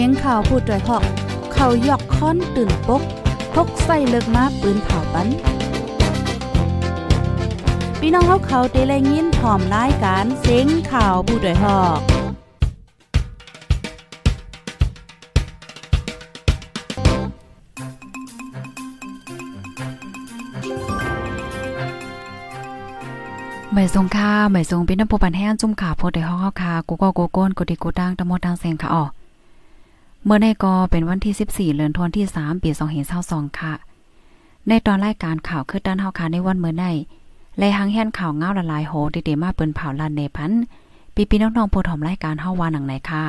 สียงข่าวพูดด้วยหอก เขายอกค้อนตื่นปกพกใส่เลิกมาปืนเผาปันพี่น้องเขาเขาเตะแลยินพร้อมรายการเสียงข่าวผู้ด้วยหอกหมายทรงค่าหมายทรงเป็นน้ำปูปันแห้งจุ่มขาโพดได้ห้องเฮาค่ะกูก็กูโก้นกูดีกูดังตะโมดังเซงค่ะอ๋อ เมื่อในก็เป็นวันที่ 14เดือนธันวาคม3ปี2522ค่ะ ในตอนรายการข่าวคือด้านเฮาค่ะในวันเมื่อในและหังแห่นข่าวเงาละลายโหติเดมาเปิ้นเผาลานเนพันปีปีน้องๆผู้ถ่อมรายการเฮาว่าหนังไหนค่ะ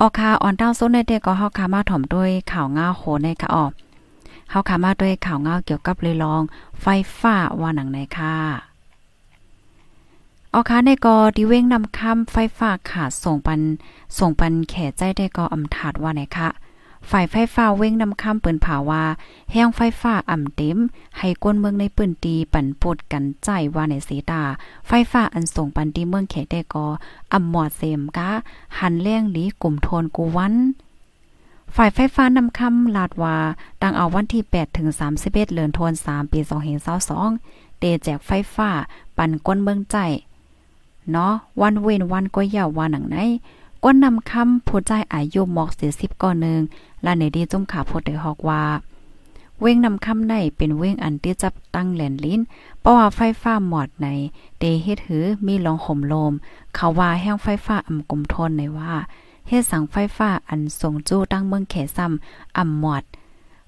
ออกค่ะอ่อนเต้าส้นในเด็กก็เฮาค่ะมาถ่อมด้วยข่าวเงาโหในค่ะออกเฮาค่ะมาด้วยข่าวเงาเกี่ยวกับเลยลอง ไฟฟ้าว่าหนังไหนค่ะ ออคาในกอดีเว้งนำคำไฟฟ้าขาดส่งปัน ส่งปันแข่ใจได้กออำถาดว่าไหนคะฝ่ายไฟฟ้าเว้งนำคำเปิ้นผาว่าแห้งไฟฟ้าอ่ำเต็ม ให้ก้นเมืองในปืนตีปั่นปดกันใจว่าในสีตา ไฟฟ้าอันส่งปันตีเมืองเขตได้กออำหมอดเสมกะหันเลี้ยงหลีกลุ่มโทนกูวันฝ่ายไฟฟ้านำคำลาดว่าดังเอาวันที่ 8 ถึง 31เดือนธันวาคมปี2022เตแจกไฟฟ้า ปั่นก้นเมืองใจ เนาะวันเว้นวันก็ยาววันหนังไหนก้นนำคำผู้ใจอายุหมอกเสียสิบก่อนหนึ่งและในดีจุ่มขาโพดได้ฮอกว่า เว้งนำคำในเป็นเว้งอันที่จับตั้งแหลนลิ้นเพราะว่าไฟฟ้าหมอดในเดเฮ็ดหือมีลองห่มลม เขาว่าแห้งไฟฟ้าอำกลมทนในว่าเฮ็ดสังไฟฟ้าอันส่งจู้ตั้งเมืองแขซ้ำอำหมอด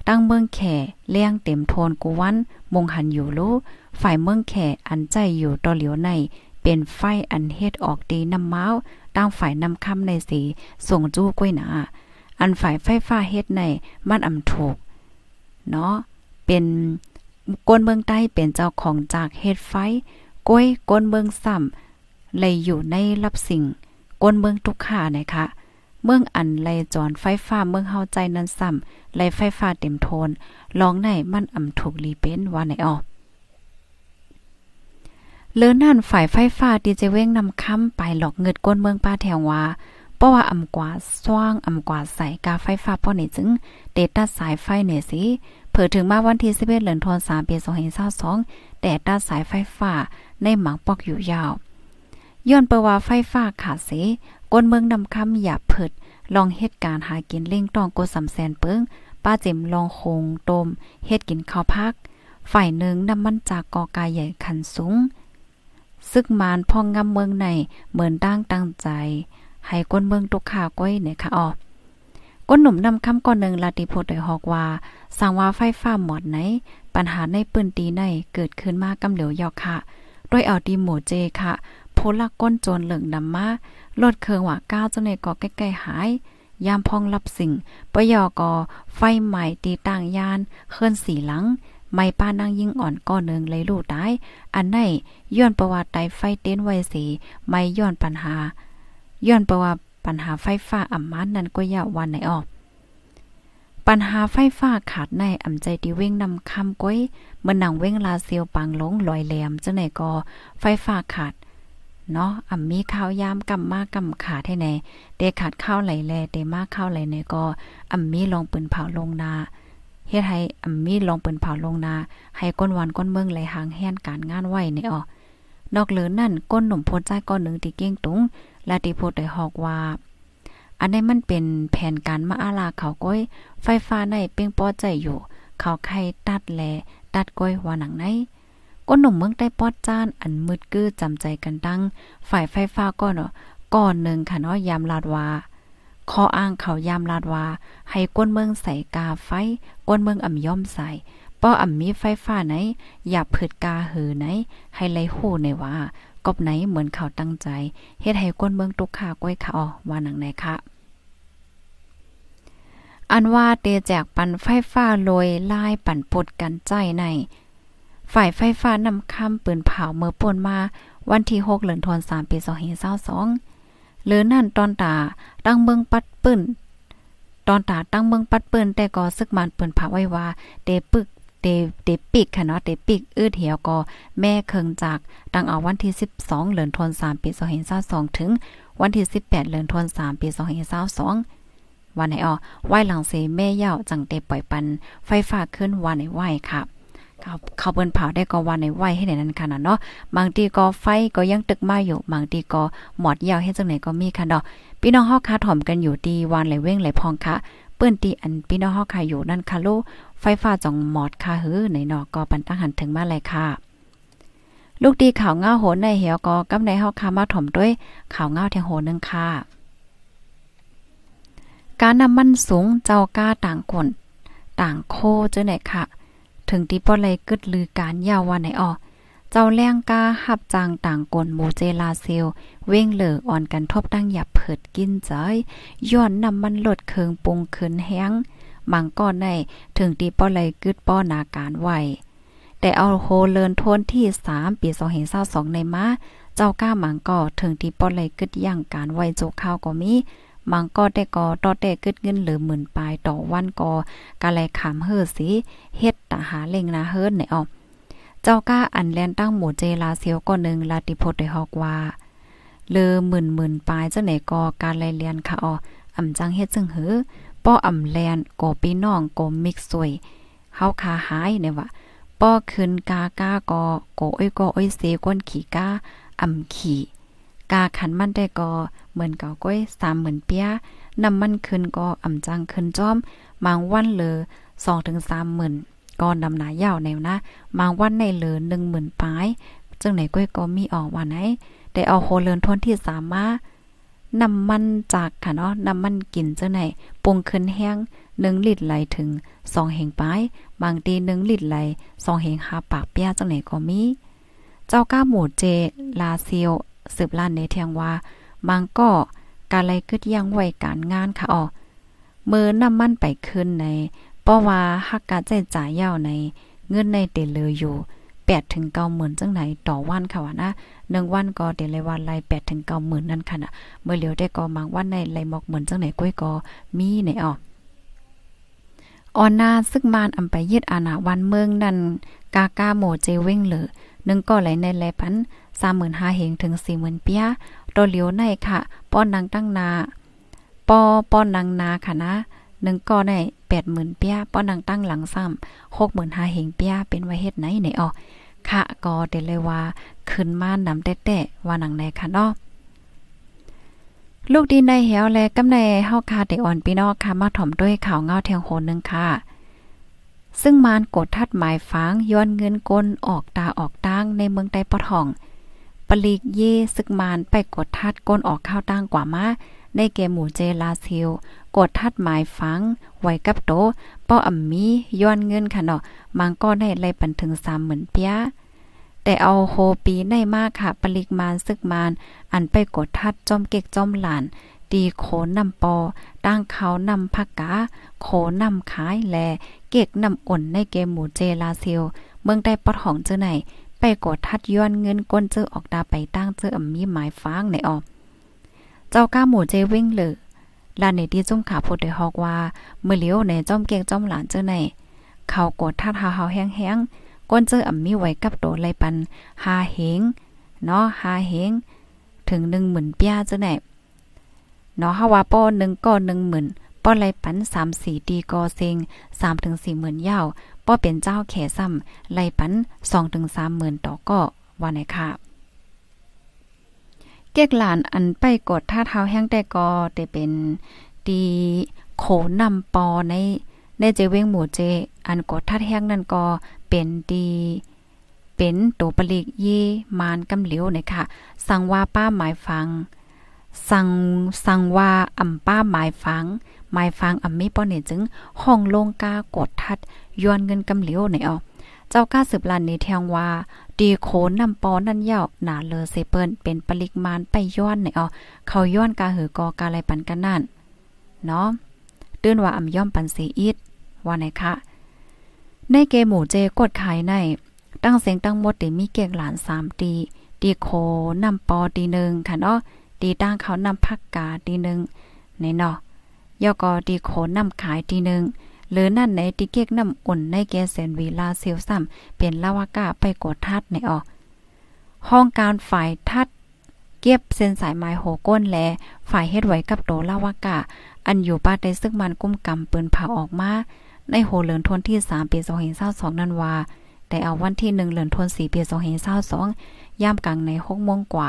ตั้งเมืองแขเลี้ยงเต็มโทนกูวันมงหันอยู่รู้ฝ่ายเมืองแขอันใจอยู่ต่อเหลียวใน เป็นไฟอันเฮ็ดออกดีน้ำเมาตั้งฝ่ายนำคำในสีส่งจู้กล้วยหนาอันฝ่ายไฟฟ้าเฮ็ดในมันอำถูกเนาะเป็นก้นเมืองใต้เป็นเจ้าของจากเฮ็ดไฟก้วยก้นเมืองซ้ำเลยอยู่ในรับสิ่งก้นเมืองทุกขานะคะเมืองอันไลจอนไฟฟ้าเมืองเฮาใจนั้นซ้ำไลไฟฟ้าเต็มโทนลองในมันอำถูกลีเป็นว่าไหนออ เลือนั่นฝ่ายไฟฟ้าดีเจเว้งนำค้ำไปหลอกเงิดก้นเมืองป้าแถวว่าเพราะว่าอำกว่าสว่างอำกว่าใส่กาไฟฟ้าป้อนี่จึงเดตัดสายไฟเนี่ยสิเผื่อถึงมาวันที่11เดือนธันวาคมปี2022แต่ตัดสายไฟฟ้าในหมังปอกอยู่ยาวย้อนเปว่าไฟฟ้าขาดเสก้นเมืองนำคำอย่าเพิดลองเหตุการณ์หากินเล่งต้องกดสำแสนเปิงป้าเจ็มลองคงตมเฮ็ดกินข้าวพัก ฝ่ายหนึ่งนำมันจากกอกายใหญ่คันสูง ซึกมานพองงำเมืองในเหมือนตั้งตั้งใจให้ก้นเมืองตุกขาก้อยเนี่ยค่ะอ๋อก้นหนุ่มนำคำก่อนหนึ่งลาติโพดได้ฮอกว่าสั่งว่าไฟฟ้าหมดไหน ปัญหาในปืนตีในเกิดขึ้นมากำเหลียวยอกค่ะด้วยเอาดีหมูเจค่ะโพลักก้นโจรเหลืองนำมาลดเคืองว่าก้าวเจ้าในก่อใกล้ๆหาย ยามพองรับสิ่งปยอกอไฟใหม่ตีต่างยานเคลื่อนสีหลัง ไม่ป้านางยิ่งอ่อนก้อนหนึ่งเลยลูกตาย อันไหนย้อนประวัติไตไฟเต้นไว้สี ไม่ย้อนปัญหา ย้อนประวัติปัญหาไฟฟ้าอ่ำมันนั้นก็ยาววันไหนออก ปัญหาไฟฟ้าขาดในอ่ำใจที่เว้งนำคำก้อยเมื่อนังเว้งลาเซียวปังหลงลอยแหลมจังไหนก็ไฟฟ้าขาดเนาะอ่ำมีข้าวยามกำมากกำขาดให้ไหนเดขาดข้าวไหลแลเดมากข้าวไหลในก็อ่ำมีลองปืนเผาลงนา เฮ็ดให้อมีลองเปิ้นเผาลงนา ให้ก้นวันก้นเมืองไหลหางแห่นการงานไว้ในออนอกเหลือนั่นก้นหนุ่มโพดใจก้อนหนึ่งที่เก้งตุงและที่โพดได้ฮอกว่า อันนี้มันเป็นแผนการมาอาลาเขาก้อย ไฟฟ้าในเป้งป้อใจอยู่ เขาไข่ตัดแลตัดก้อยว่าหนังไหนก้นหนุ่มเมืองใต้ป้อจ้านอันมืดกื้อจำใจกันดังฝ่ายไฟฟ้าก็เนาะก่อนหนึ่งค่ะเนาะยามลาดว่า ขออ้างเขายามลาดว่า ให้ก้นเมืองใส่กาไฟ ก้นเมืองอ่ำย่อมใส่ป้ออ่ำมีไฟฟ้าไหน อย่าเผิดกาหือไหน ให้ไลหูในว่ากบไหนเหมือนเขาตั้งใจเฮ็ดให้ก้นเมืองตุกขาก้อยขาออว่าหนังไหนคะอันว่าเตแจกปันไฟฟ้าโรยลายปั่นปดกันใจใน ฝ่ายไฟฟ้านำคำปืนเผาเมื่อป่นมา วันที่ 6เดือนธันวามปี2522 หรือนั่นตอนตาตั้งเมืองปัดปื้นตอนตาตั้งเมืองปัดปื้นแต่ก็ซึกมันเปิ้นผาไว้ว่าเตปึกเตเตปิกค่ะเนาะเตปิกอืดเหี่ยวก็แม่เคิงจากตั้งเอาวันที่ 12เดือนธันวาคมปี2522ถึง วันที่ 18เดือนธันวาคมปี2522วันไหนอ๋อไหว้หลังเสแม่เย่าจังเตปล่อยปันไฟฟ้าขึ้นวันไหนไหวค่ะ เขาเขาเปิ้นเผาได้ก็วันในไหวให้ในนั้นค่ะเนาะบางทีก็ไฟก็ยังตึกมาอยู่บางทีก็หมอดยาวให้จังไหนก็มีค่ะเนาะพี่น้องเฮาคาถ่อมกันอยู่ดีวันไหลเว้งไหลพองค่ะเปิ้นตีอันพี่น้องเฮาคาอยู่นั่นค่ะลูกไฟฟ้าจ่องหมอดค่ะหือในเนาะก็ปันตั้งหันถึงมาเลยค่ะลูกดีข่าวเงาโหนในเหี่ยวก็กำในเฮาคามาถ่อมด้วยข่าวเงาเทงโหนึงค่ะการนำมันสูงเจ้าก้าต่างคนต่างโคเจ้าไหนค่ะ ถึงที่ป้อเลยกึดลือการยาววันไหนออเจ้าแรงกาหับจางต่างกลหมูเจลาเซล เว้งเหลืออ่อนกันทบตั้งหยับเผิดกินใจย้อนนำมันลดเคืองปรุงคืนแห้งมังก้อนในถึงตีป้อเลยกึดป้อนาการไหวแต่เอาโฮเลินทนที่3ปี2022ในมา เจ้าก้าหมังก็ถึงที่ป้อเลยกึดย่างการไหวโจข้าวก็มี มังก็ได้กอต่อแต่กึดเงินหรือหมื่นปลายต่อวันกอกะไลขามเฮอสิเฮ็ดตาหาเล่งนาเฮิรนในออกเจ้าก้าอันแลนตั้งหมู่เจลาเซียวก็นึงลาติพดได้ฮอกว่าเลอหมื่นหมื่นปลายจังไหนกอการไลเลียนค่ะอออำจังเฮ็ดจึงหือป้ออำแลนกอปีน้องกอมิกสวยเฮาคาหายเนี่ยว่าป้อคืนกาก้ากอโกอ้อยกออ้อยเสก้นขี่กาอำขี่ กาขันมันได้กอเหมือนเก่าก้อยสามหมื่นเปียนำมันขึ้นก็อ่ำจังขึ้นจอมมางวันเลยสองถึงสามหมื่นก่อนดำหนายาวแนวนะมางวันในเหลือหนึ่งหมื่นปลายจึงไหนก้อยก็มีออกวันไหนได้เอาโฮเลินทนที่สามมานำมันจากค่ะเนาะนำมันกินเจ้าไหนปรุงขึ้นแห้งหนึ่งลิตรไหลถึงสองเหงปลายบางทีหนึ่งลิตรไหลสองเหงหาปากเปียจังไหนก็มี เจ้าก้าหมูเจลาเซียว สืบล้านในเทียงว่ามังก็การไลกึดยังไว้การงานค่ะอ๋อมือนำมันไปขึ้นในเพราะว่าฮักกะใจจ่ายยาวในเงินในเตเลยอยู่8ถึง9หมื่นจังไหนต่อวันค่ะว่านะ1วันก็เดเลยวันไล่8ถึง9หมื่นนั่นค่ะนะเมื่อเหลียวได้ก็มังวันในไล่หมอกหมื่นจังไหนก้อยก็มีในอ๋อออนนาซึกมานอำไปยึดอาณาวันเมืองนั่นกากาโมเจเว้งเหลือหนึ่งก็ไหลในแลพัน 35,000เฮงถึง40,000เปียตเหลียวในค่ะ ป้อนนางตั้งนาปอป้อนนางนาค่ะนะหนึ่งก็ได้แปดหมื่นเปียป้อนนางตั้งหลังซ้ำหกหมื่นห้าเหงเปียเป็นไว้เฮ็ดไหนไหนอ๋อค่ะก็เดเลยว่าขึ้นมานำแต้ๆว่านังในค่ะเนาะลูกดีในเหวแลกำในเฮาคาได้อ่อนพี่น้องค่ะมาถ่อมด้วยข่าวเงาเทียงโหนึงค่ะ ซึ่งมานกดทัดหมายฟังย้อนเงินกลออกตาออกตังในเมืองใต้ปะทอง ปลีกเยซึกมานไปกดทัดก้นออกข้าวตั้งกว่ามาในเกมหมู่เจลาซิลกดทัดหมายฟัง ไว้กับโตเป้ออ่ำมีย้อนเงินค่ะเนาะมังก็ได้ไล่ปันถึง3เหมือนเปียแต่เอาโฮปีในมากค่ะปลิกมานซึกมาน อันไปกดทัดจอมเก็กจอมหลานดีโขนนำปอ ตั้งเขานำผักกา โขนำขายแล เก็กนำอ่นในเกมหมู่เจลาซิลเมืองได้ปอดของเจอไหน ไปกดทัดย้อนเงินก้นเจอออกดาไปตั้งเจออำมีหมายฟ้างในออก เจ้าก้าหมูเจวิ่งเลยลานในที่จุ่มขาพูดได้ฮอกว่าเมื่อเลี้ยวในจ้อมเกียงจ้อมหลานเจอในเขากดทัดหาเฮาแห้งๆก้นเจออำมีไว้กับโตไรปันหาเหงเนาะหาเหงถึงหนึ่งหมื่นปียเจ้าไหนเนาะฮาวาป้อหนึ่งก็หนึ่งหมื่นป้อไรปันสามสี่ดีกอเซิงสามถึงสี่หมื่นยาว ป้อเป็นเจ้าแขซ้ำไล่ปัน2-3ถึงหมื่นต่อก็ว่าไหนค่ะเกีกหลานอันไปกดท่าเท้าแห้งแต่ก็ได้เป็นดีโขนำปอในในเจเวงหมู่เจ อันกดท่าแห้งนั่นก็เป็นดีเป็นตัวปลีกเยมานกำเหลียวเนี่ยค่ะ สั่งว่าป้าหมายฟัง สั่งสั่งว่าอำป้าหมายฟังหมายฟังอำมีป้อเนี่ยจึงห้องลงกากดทัด ย้อนเงินกำเหลียวในออเจ้าก้าสืบลันในแทงว่าดีโขนนำปอนั่นเย่าหนาเลอเซเปิลเป็นปริมาณไปย้อนในออเขาย้อนกาหือกอกาไรปันกันนั่นเนาะตื้นว่าอำย่อมปันเสีอีดว่าไหนคะในเกหมู่เจกดขายใน ตั้งเสียงตั้งหมดได้มีเกียกหลาน3ตีดีโคนำปอตีหนึ่งค่ะเนาะดีตั้งเขานำพักกาตีหนึ่งในเนาะยอกอดีโคนำขายตีหนึ่ง หรือนั่นในติเก็กน้ำอุ่นในแกเซนวีลาเซียวซ้ำเป็นลาวากาไปกดทัดในออกห้องการฝ่ายทัดเก็บเส้นสายไม้โหก้นแลฝ่ายเฮ็ดไว้กับโตลาวากาอันอยู่ป้าได้ซึกมันกุ้มกำปืนเผาออกมาในโหเหลือนทนที่3ปี2522นั้นว่าได้เอาวันที่1เดือนธันวาคมปี2522ยามกลางใน6โมงกว่า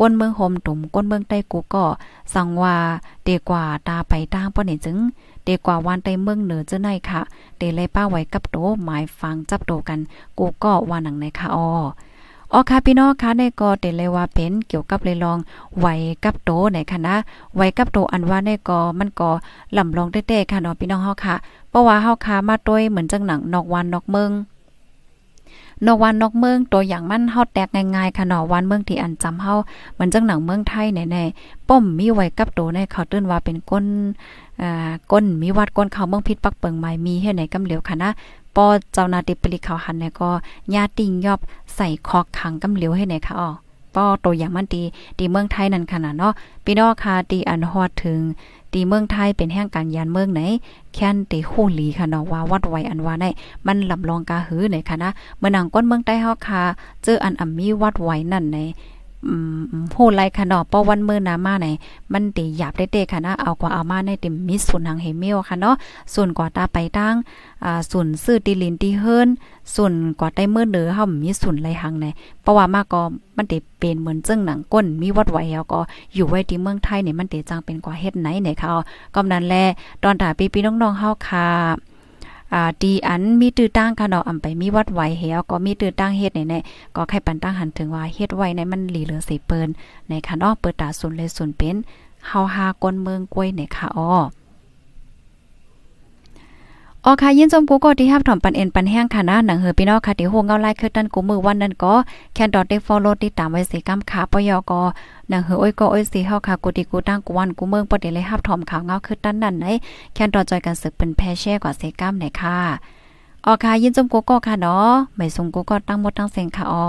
ก้นเมืองโฮมตุ่มก้นเมืองใต้กูก็สั่งว่าเดกว่าตาไปตั้งป้อนี่จึงเดกว่าวันใต้เมืองเหนือเจ้าในค่ะเดเลยป้าไว้กับโตหมายฟังจับโตกัน กูก็ว่าหนังในค่ะออออค่ะพี่น้องค่ะในก็เดเลยว่าเป็นเกี่ยวกับเลยลองไว้กับโตในค่ะนะไว้กับโตอันว่าในก็มันก็ลำลองเต้ๆค่ะเนาะพี่น้องเฮาค่ะเพราะว่าเฮาค่ะมาต้วยเหมือนจังหนังนอกวันนอกเมือง นอกวันนอกเมืองตัวอย่างมันเฮาแตกง่ายๆค่ะเนาะวันเมืองที่อันจำเฮาเหมือนจังหนังเมืองไทยแน่ๆป้อมมีไว้กับโตในเขาตื้นว่าเป็นก้นอ่าก้นมีวัดก้นเขาเมืองพิษปักเปิงใหม่มีเฮ็ดไหนกำเหลียวค่ะนะปอเจ้านาติปริเขาหันเนี่ยก็ญาติงยอบใส่คอกขังกำเหลียวให้ไหนค่ะอ๋อป้อตัวอย่างมันดีดีเมืองไทยนั่นขนาดเนาะพี่น้องค่ะดีอันฮอดถึง ตีเมืองไทยเป็นแห่งการยานเมืองไหน แค้นตีคู่หลีค่ะเนาะว่าวัดไว้อันว่าได้มันลำลองกาหือไหนค่ะนะเมื่อนังก้นเมืองใต้เฮาค่ะเจออันอ่ำมีวัดไว้นั่นใน อืมโหไลค่ะเนาะป้อวันมื้อนามาไหนมันติหยาบเด้ๆค่ะนะเอากว่าเอามาในติมีส่วนหางเฮเมียวค่ะเนาะส่วนกว่าตาไปตั้งอ่าส่วนซื้อตีลินตีเฮิรนส่วนกว่าได้มื้อเหนือเฮามีส่วนไหลหังในเพราะว่ามาก็มันติเป็นเหมือนจึงหนังก้นมีวัดไหวแล้วก็อยู่ไว้ที่เมืองไทยเนี่ยมันติจังเป็นกว่าเฮ็ดไหนเนี่ยค่ะก็นั้นแลตอนตาพี่ๆน้องๆเฮาค่ะ อ่าดีอันมีตื้อตั้งค่ะเนาะอำไปมีวัดไหวเฮาก็มีตื้อตั้งเฮ็ดไหนๆก็ใครปันตั้งหันถึงว่าเฮ็ดไว้ในมันหลีเหลือสิเปิ้นในค่ะเนาะเปิดตาสุนเลยสุนเป็นเฮาหาก้นเมืองกล้วยในค่ะอ้อ ออค่ะยินจมกูก็ที่ฮับถอมปันเอ็นปันแห้งค่ะนะหนังเฮอพี่น้องค่ะที่โฮงเงาไล่คือตันกูมือวันนั้นก็แคนดอทได้ฟอลโลติดตามไว้สิกำขาปยอก็หนังเฮออ้อยก็อ้อยสิเฮาค่ะกูติกูตั้งกูวันกูเมืองปเดเลยฮับถอมข่าวเงาคือตันนั่นไหนแคนดอทจอยกันศึกเป็นแพแช่กว่าเซกัมไหนค่ะออค่ะยินจมกูก็ค่ะเนาะไม่สงกูก็ตั้งหมดตั้งเสียงค่ะออ